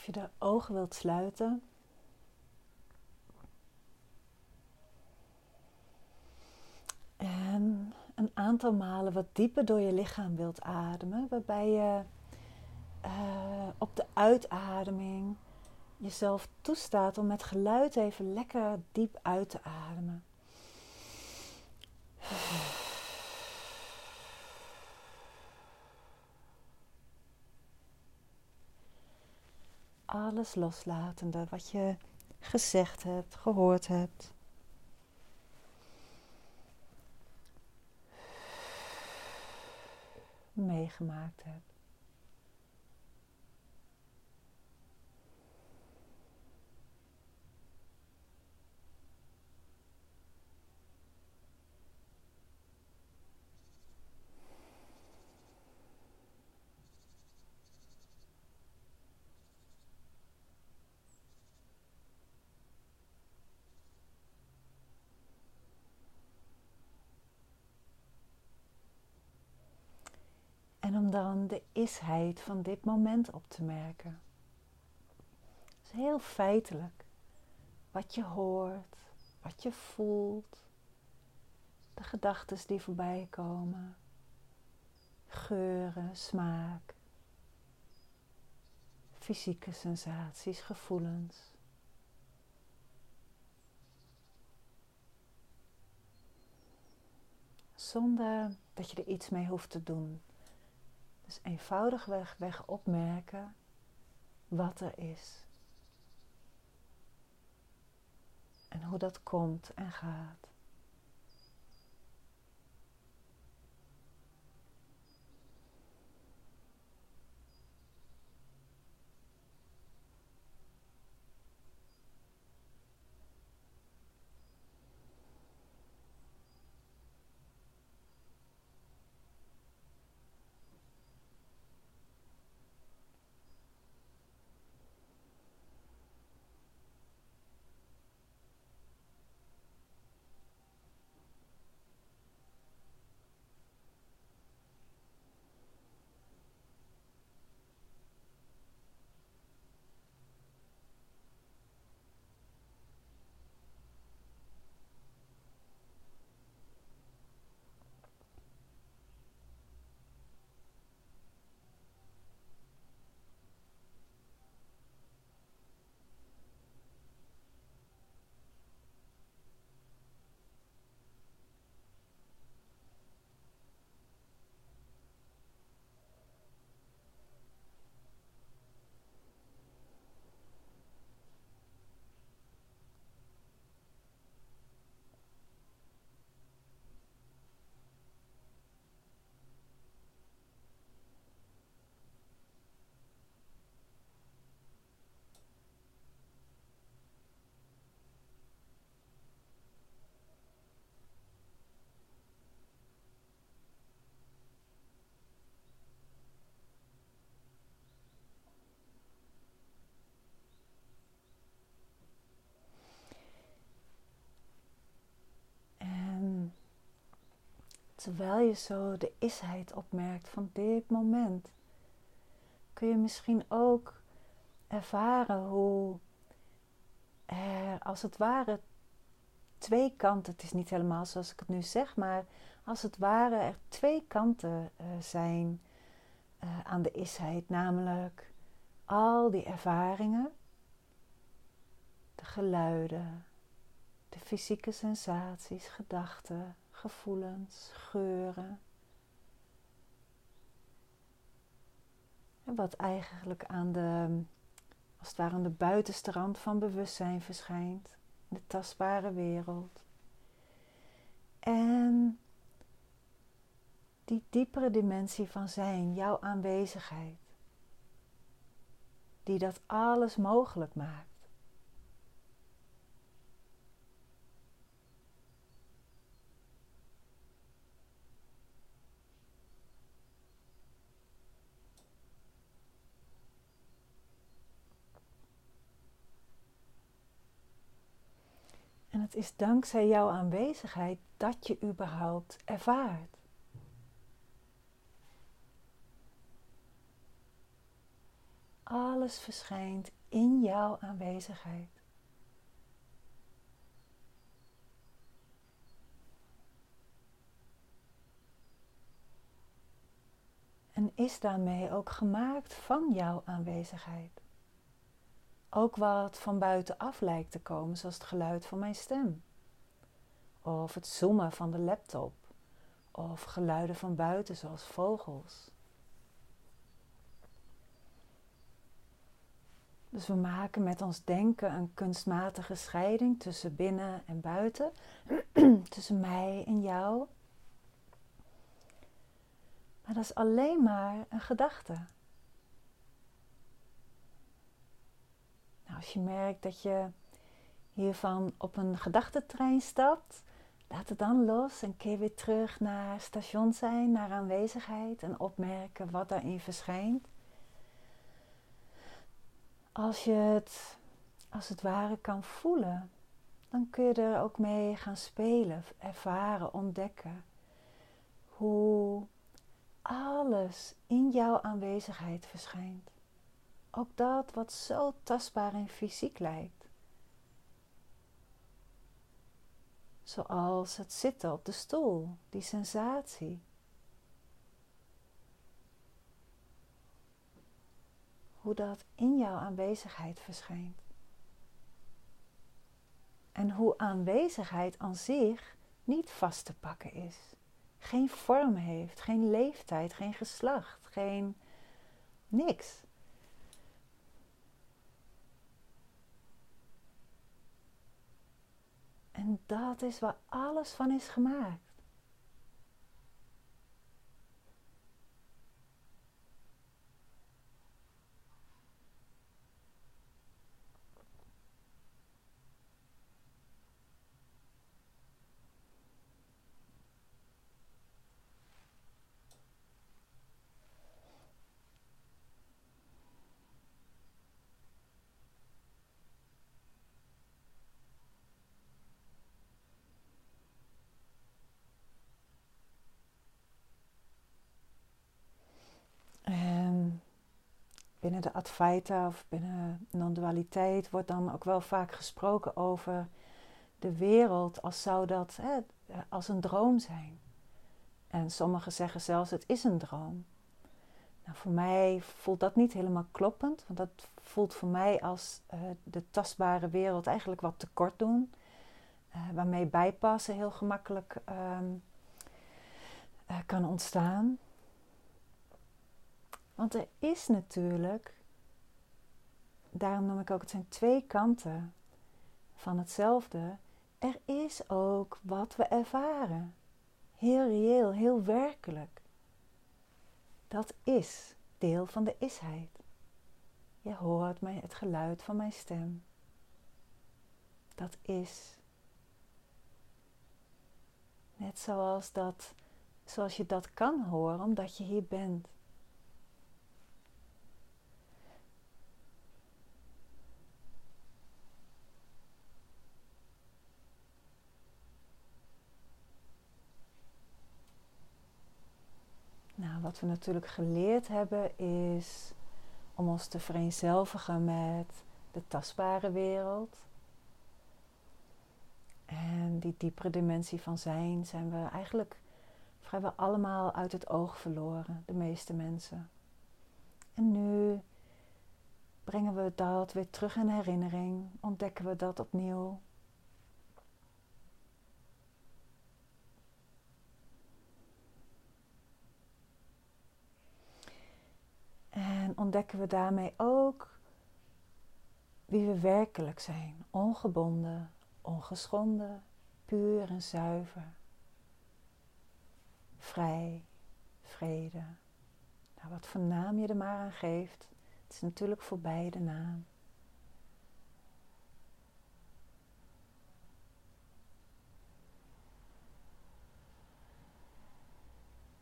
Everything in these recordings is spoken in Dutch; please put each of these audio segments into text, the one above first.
Of je de ogen wilt sluiten. En een aantal malen wat dieper door je lichaam wilt ademen, waarbij je uh, op de uitademing jezelf toestaat om met geluid even lekker diep uit te ademen. Alles loslatende wat je gezegd hebt, gehoord hebt. Meegemaakt hebt. Dan de isheid van dit moment op te merken. is heel feitelijk. Wat je hoort, wat je voelt, de gedachten die voorbij komen, geuren, smaak, fysieke sensaties, gevoelens. Zonder dat je er iets mee hoeft te doen. Dus eenvoudigweg weg opmerken wat er is. En hoe dat komt en gaat. Terwijl je zo de isheid opmerkt van dit moment, kun je misschien ook ervaren hoe er als het ware twee kanten, het is niet helemaal zoals ik het nu zeg, maar als het ware er twee kanten uh, zijn uh, aan de isheid, namelijk al die ervaringen, de geluiden, de fysieke sensaties, gedachten, gevoelens, geuren. En wat eigenlijk aan de, als het ware aan de buitenste rand van bewustzijn verschijnt, de tastbare wereld. En die diepere dimensie van zijn, jouw aanwezigheid, die dat alles mogelijk maakt. het is dankzij jouw aanwezigheid dat je überhaupt ervaart. alles verschijnt in jouw aanwezigheid. En is daarmee ook gemaakt van jouw aanwezigheid. Ook wat van buitenaf lijkt te komen, zoals het geluid van mijn stem. Of het zoomen van de laptop. Of geluiden van buiten, zoals vogels. Dus we maken met ons denken een kunstmatige scheiding tussen binnen en buiten, tussen mij en jou. Maar dat is alleen maar een gedachte. Als je merkt dat je hiervan op een gedachtentrein stapt, laat het dan los en keer weer terug naar station zijn, naar aanwezigheid en opmerken wat daarin verschijnt. Als je het als het ware kan voelen, dan kun je er ook mee gaan spelen, ervaren, ontdekken. Hoe alles in jouw aanwezigheid verschijnt. Ook dat wat zo tastbaar en fysiek lijkt. Zoals het zitten op de stoel, die sensatie. Hoe dat in jouw aanwezigheid verschijnt. En hoe aanwezigheid aan zich niet vast te pakken is geen vorm heeft, geen leeftijd, geen geslacht, geen niks. En dat is waar alles van is gemaakt. Binnen de Advaita of binnen non-dualiteit wordt dan ook wel vaak gesproken over de wereld als zou dat hè, als een droom zijn. En sommigen zeggen zelfs het is een droom. Nou, voor mij voelt dat niet helemaal kloppend, want dat voelt voor mij als uh, de tastbare wereld eigenlijk wat tekort doen. Uh, waarmee bijpassen heel gemakkelijk um, uh, kan ontstaan. Want er is natuurlijk, daarom noem ik ook, het zijn twee kanten van hetzelfde. Er is ook wat we ervaren. Heel reëel, heel werkelijk. Dat is deel van de isheid. Je hoort mij het geluid van mijn stem. Dat is. Net zoals, dat, zoals je dat kan horen omdat je hier bent. Nou, wat we natuurlijk geleerd hebben is om ons te vereenzelvigen met de tastbare wereld. En die diepere dimensie van zijn zijn we eigenlijk vrijwel allemaal uit het oog verloren, de meeste mensen. En nu brengen we dat weer terug in herinnering, ontdekken we dat opnieuw. En ontdekken we daarmee ook wie we werkelijk zijn. Ongebonden, ongeschonden, puur en zuiver. Vrij, vrede. Nou, wat voor naam je er maar aan geeft, het is natuurlijk voor beide naam.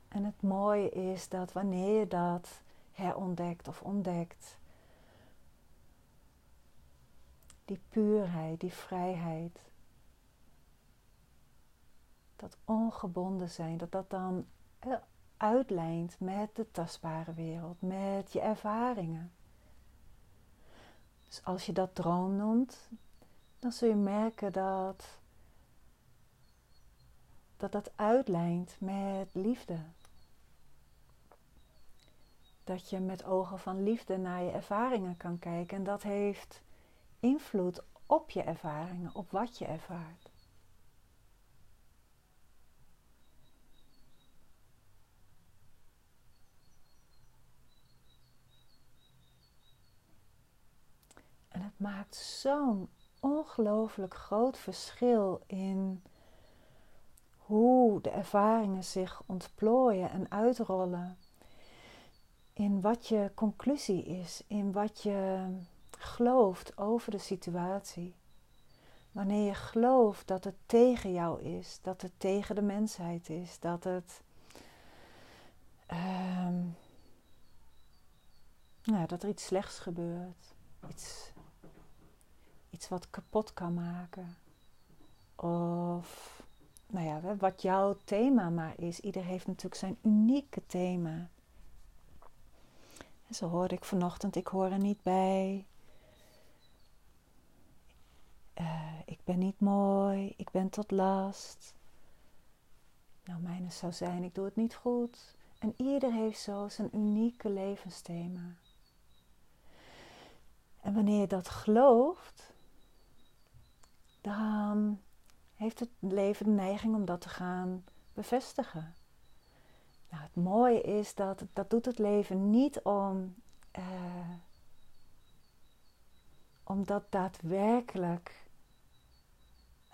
En het mooie is dat wanneer je dat herontdekt of ontdekt. Die puurheid, die vrijheid. Dat ongebonden zijn, dat dat dan uitlijnt met de tastbare wereld, met je ervaringen. Dus als je dat droom noemt, dan zul je merken dat dat, dat uitlijnt met liefde. Dat je met ogen van liefde naar je ervaringen kan kijken. En dat heeft invloed op je ervaringen, op wat je ervaart. En het maakt zo'n ongelooflijk groot verschil in hoe de ervaringen zich ontplooien en uitrollen. In wat je conclusie is, in wat je gelooft over de situatie. Wanneer je gelooft dat het tegen jou is, dat het tegen de mensheid is, dat het. Uh, nou, dat er iets slechts gebeurt. Iets, iets wat kapot kan maken. Of nou ja, wat jouw thema maar is. Ieder heeft natuurlijk zijn unieke thema. En zo hoorde ik vanochtend, ik hoor er niet bij. Uh, ik ben niet mooi, ik ben tot last. Nou, mijne zou zijn, ik doe het niet goed. En ieder heeft zo zijn unieke levensthema. En wanneer je dat gelooft, dan heeft het leven de neiging om dat te gaan bevestigen. Nou, het mooie is dat dat doet het leven niet om, uh, om dat daadwerkelijk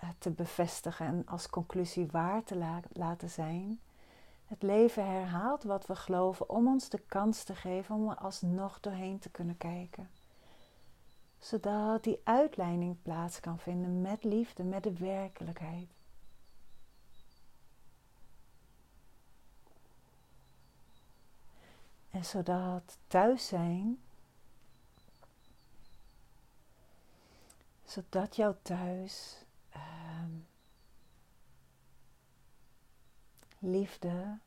uh, te bevestigen en als conclusie waar te la laten zijn. Het leven herhaalt wat we geloven om ons de kans te geven om er alsnog doorheen te kunnen kijken zodat die uitleiding plaats kan vinden met liefde, met de werkelijkheid. Zodat thuis zijn, zodat jouw thuis uh, liefde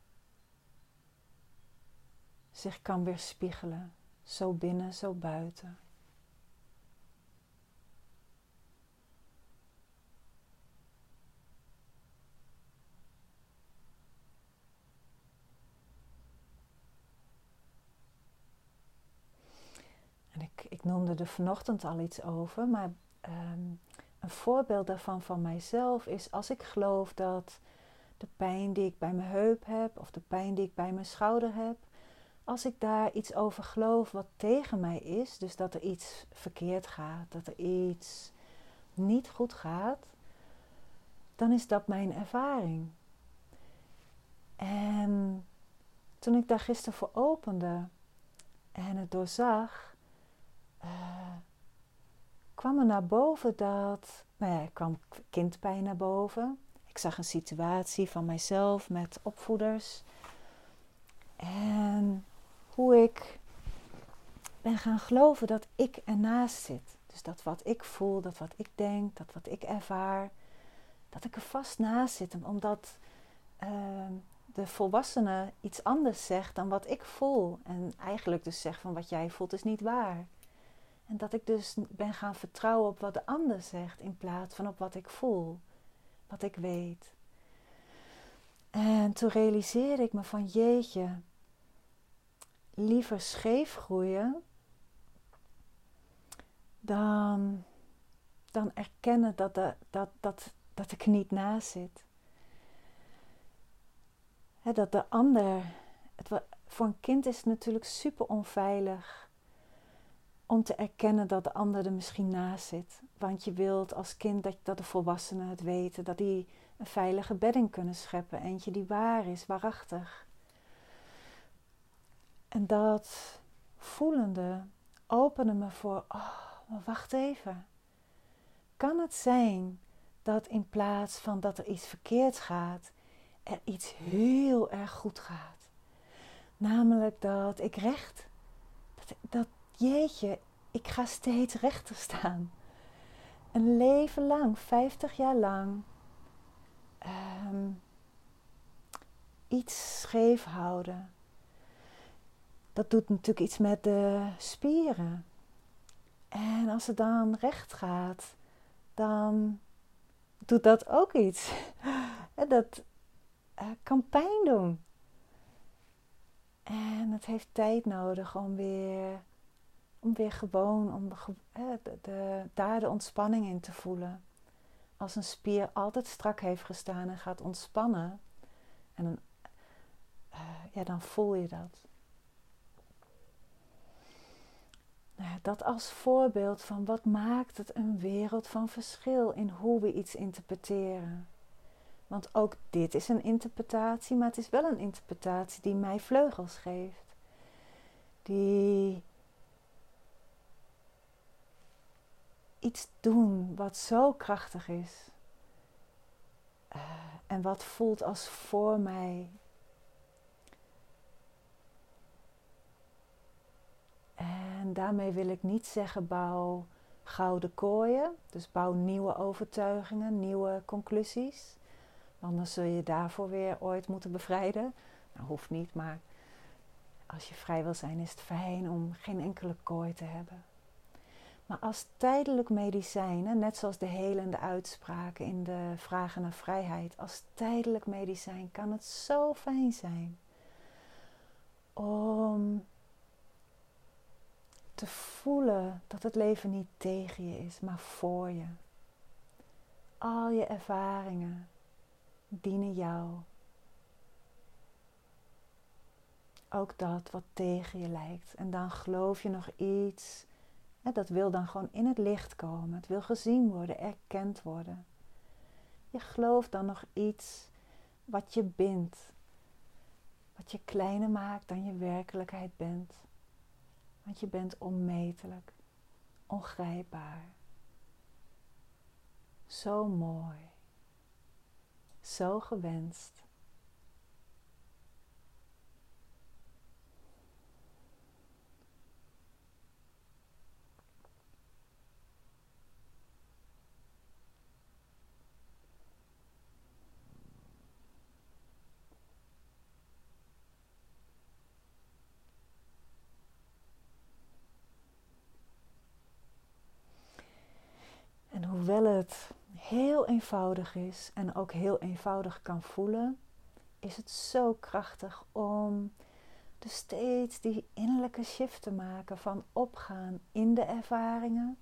zich kan weerspiegelen, zo binnen, zo buiten. ik noemde er vanochtend al iets over, maar ehm, een voorbeeld daarvan van mijzelf is als ik geloof dat de pijn die ik bij mijn heup heb of de pijn die ik bij mijn schouder heb, als ik daar iets over geloof wat tegen mij is, dus dat er iets verkeerd gaat, dat er iets niet goed gaat, dan is dat mijn ervaring. En toen ik daar gisteren voor opende en het doorzag, uh, kwam er naar boven dat, nou ja, kwam kindpijn naar boven. Ik zag een situatie van mijzelf met opvoeders. En hoe ik ben gaan geloven dat ik ernaast zit. Dus dat wat ik voel, dat wat ik denk, dat wat ik ervaar, dat ik er vast naast zit. Omdat uh, de volwassene iets anders zegt dan wat ik voel. En eigenlijk dus zegt van wat jij voelt is niet waar. En dat ik dus ben gaan vertrouwen op wat de ander zegt in plaats van op wat ik voel, wat ik weet. En toen realiseerde ik me van jeetje, liever scheef groeien dan, dan erkennen dat, de, dat, dat, dat ik niet naast zit. dat de ander, het, voor een kind is het natuurlijk super onveilig om te erkennen dat de ander er misschien naast zit. Want je wilt als kind dat, de volwassenen het weten, dat die een veilige bedding kunnen scheppen, eentje die waar is, waarachtig. En dat voelende opende me voor, oh, maar wacht even. Kan het zijn dat in plaats van dat er iets verkeerd gaat, er iets heel erg goed gaat? Namelijk dat ik recht, dat, dat, jeetje, ik ga steeds rechter staan. Een leven lang, 50 jaar lang, um, iets scheef houden. Dat doet natuurlijk iets met de spieren. En als het dan recht gaat, dan doet dat ook iets. Dat uh, kan pijn doen. En het heeft tijd nodig om weer, om weer gewoon om de, daar de ontspanning in te voelen. Als een spier altijd strak heeft gestaan en gaat ontspannen, en dan, uh, ja, dan voel je dat. Nou, dat als voorbeeld van wat maakt het een wereld van verschil in hoe we iets interpreteren. Want ook dit is een interpretatie, maar het is wel een interpretatie die mij vleugels geeft. Die iets doen wat zo krachtig is. Uh, en wat voelt als voor mij. En daarmee wil ik niet zeggen bouw gouden kooien. Dus bouw nieuwe overtuigingen, nieuwe conclusies. Anders zul je daarvoor weer ooit moeten bevrijden. Nou, hoeft niet, maar als je vrij wil zijn, is het fijn om geen enkele kooi te hebben. Maar als tijdelijk medicijn, net zoals de helende uitspraken in de vragen naar vrijheid, als tijdelijk medicijn kan het zo fijn zijn om te voelen dat het leven niet tegen je is, maar voor je. Al je ervaringen, dienen jou. Ook dat wat tegen je lijkt. En dan geloof je nog iets. Dat wil dan gewoon in het licht komen. Het wil gezien worden, erkend worden. Je gelooft dan nog iets wat je bindt. Wat je kleiner maakt dan je werkelijkheid bent. Want je bent onmetelijk, ongrijpbaar. Zo mooi zo gewenst. Hoewel het heel eenvoudig is en ook heel eenvoudig kan voelen, is het zo krachtig om dus steeds die innerlijke shift te maken van opgaan in de ervaringen,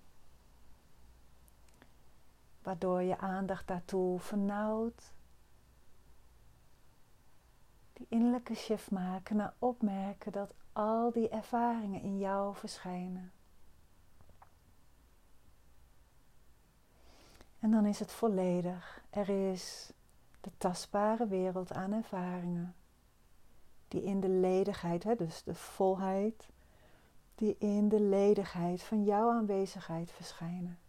waardoor je aandacht daartoe vernauwt. Die innerlijke shift maken naar opmerken dat al die ervaringen in jou verschijnen. En dan is het volledig. Er is de tastbare wereld aan ervaringen. Die in de ledigheid, hè, dus de volheid, die in de ledigheid van jouw aanwezigheid verschijnen.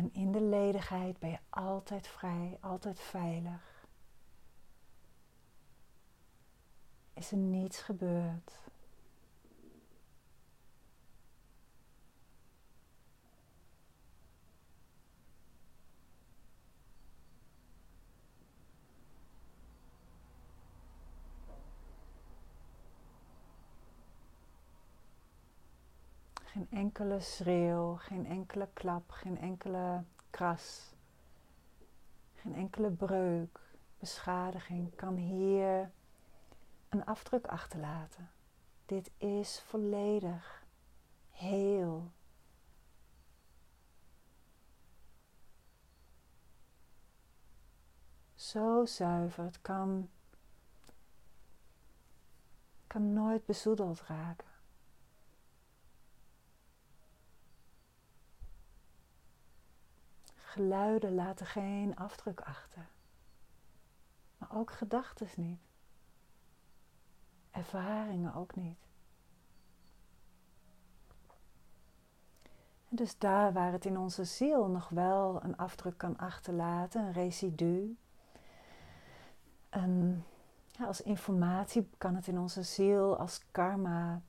En ledigheid ben je altijd vrij, altijd veilig. Is er niets gebeurd? Geen enkele schreeuw, geen enkele klap, geen enkele geen enkele breuk, beschadiging kan hier een afdruk achterlaten. Dit is volledig heel. Zo zuiver, het kan, kan nooit bezoedeld raken. Geluiden laten geen afdruk achter. Maar ook gedachten niet. Ervaringen ook niet. dus daar waar het in onze ziel nog wel een afdruk kan achterlaten, een residu. Als informatie kan het in onze ziel, als karma,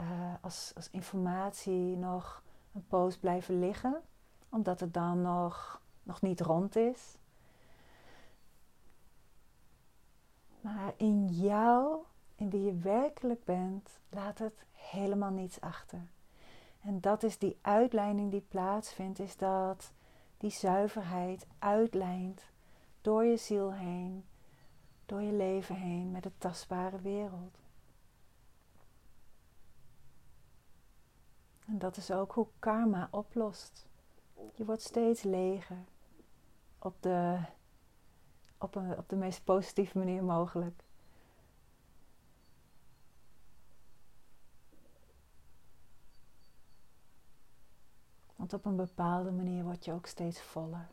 uh, als, als informatie nog een poos blijven liggen, omdat het dan nog, nog niet rond is. Maar in jou, in wie je werkelijk bent, laat het helemaal niets achter. En dat is die uitleiding die plaatsvindt, is dat die zuiverheid uitlijnt door je ziel heen, door je leven heen met de tastbare wereld. En dat is ook hoe karma oplost. Je wordt steeds leger op de, op, een, op de meest positieve manier mogelijk. Want op een bepaalde manier word je ook steeds voller.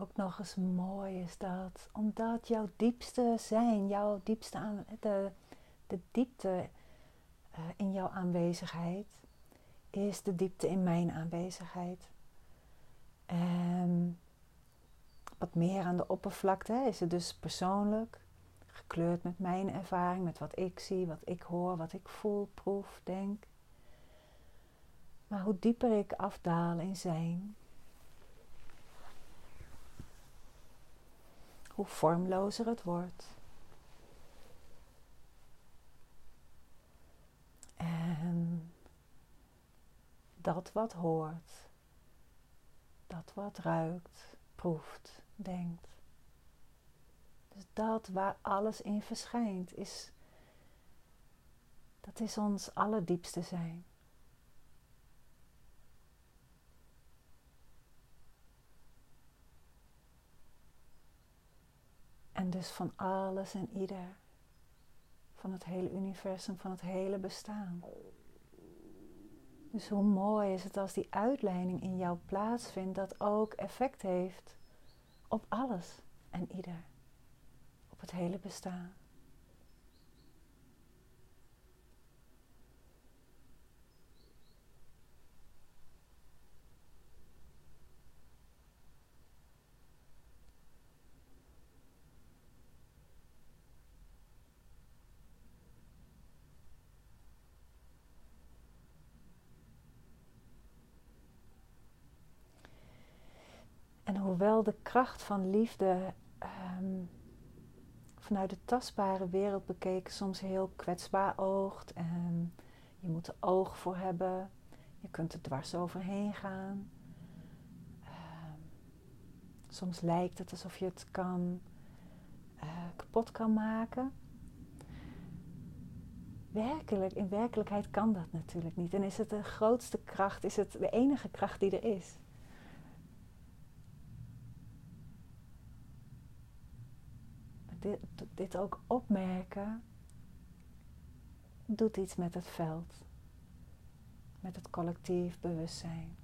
ook nog eens mooi is dat, omdat jouw diepste zijn, jouw diepste aan, de, de diepte uh, in jouw aanwezigheid, is de diepte in mijn aanwezigheid. En wat meer aan de oppervlakte is het dus persoonlijk, gekleurd met mijn ervaring, met wat ik zie, wat ik hoor, wat ik voel, proef, denk. Maar hoe dieper ik afdaal in zijn, hoe vormlozer het wordt. En dat wat hoort, dat wat ruikt, proeft, denkt. Dus dat waar alles in verschijnt, is, dat is ons allerdiepste zijn. En dus van alles en ieder. Van het hele universum, van het hele bestaan. Dus hoe mooi is het als die uitleiding in jou plaatsvindt, dat ook effect heeft op alles en ieder. Op het hele bestaan. Hoewel de kracht van liefde ehm, vanuit de tastbare wereld bekeken soms heel kwetsbaar oogt en je moet er oog voor hebben, je kunt er dwars overheen gaan. Ehm, soms lijkt het alsof je het kan, uh, kapot kan maken. Werkelijk, in werkelijkheid kan dat natuurlijk niet. En is het de grootste kracht, is het de enige kracht die er is. dit, ook opmerken doet iets met het veld, met het collectief bewustzijn.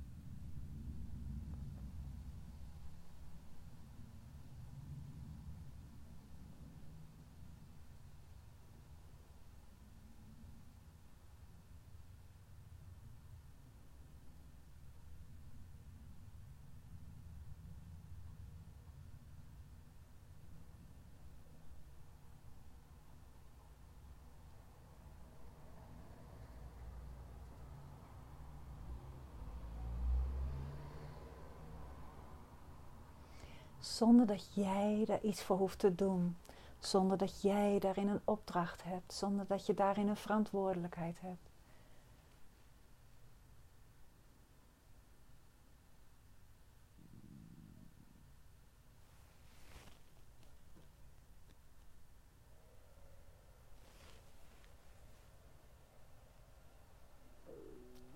Zonder dat jij daar iets voor hoeft te doen. Zonder dat jij daarin een opdracht hebt. Zonder dat je daarin een verantwoordelijkheid hebt.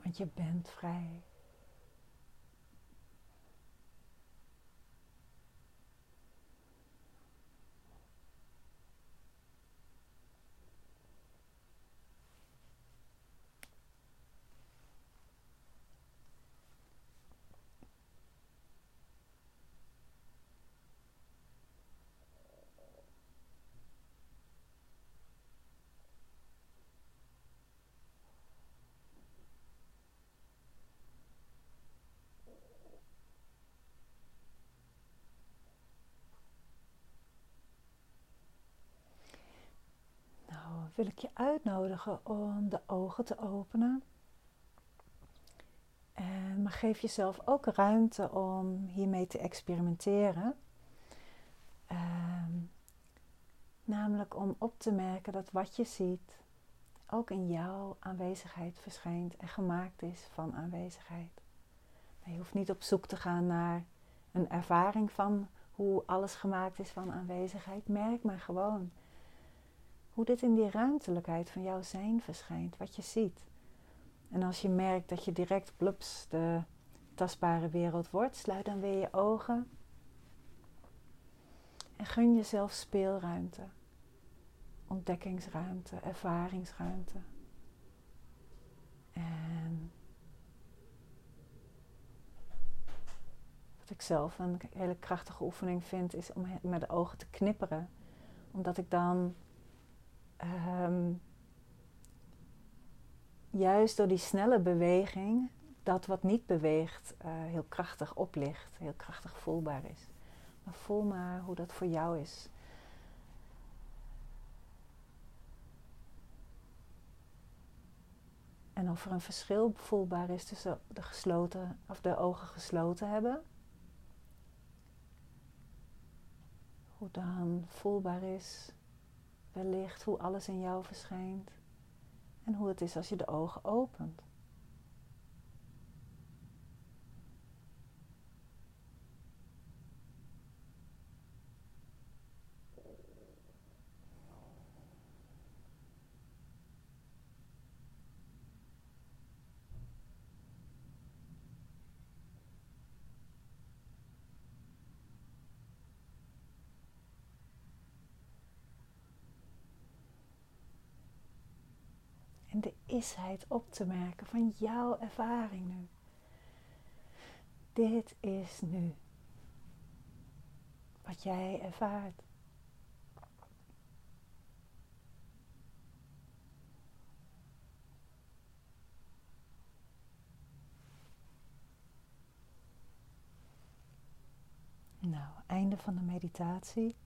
Want je bent vrij. Wil ik je uitnodigen om de ogen te openen. En, maar geef jezelf ook ruimte om hiermee te experimenteren. Ehm, namelijk om op te merken dat wat je ziet ook in jouw aanwezigheid verschijnt en gemaakt is van aanwezigheid. Je hoeft niet op zoek te gaan naar een ervaring van hoe alles gemaakt is van aanwezigheid. Merk maar gewoon hoe dit in die ruimtelijkheid van jouw zijn verschijnt, wat je ziet. En als je merkt dat je direct blups de tastbare wereld wordt, sluit dan weer je ogen en gun jezelf speelruimte, ontdekkingsruimte, ervaringsruimte. En wat ik zelf een hele krachtige oefening vind, is om met de ogen te knipperen, omdat ik dan Ehm, juist door die snelle beweging, dat wat niet beweegt, uh, heel krachtig oplicht, heel krachtig voelbaar is. Maar voel maar hoe dat voor jou is. En of er een verschil voelbaar is tussen de, gesloten, of de ogen gesloten hebben. Hoe dan voelbaar is wellicht hoe alles in jou verschijnt en hoe het is als je de ogen opent. en de isheid op te merken van jouw ervaring nu. Dit is nu wat jij ervaart. Nou, einde van de meditatie.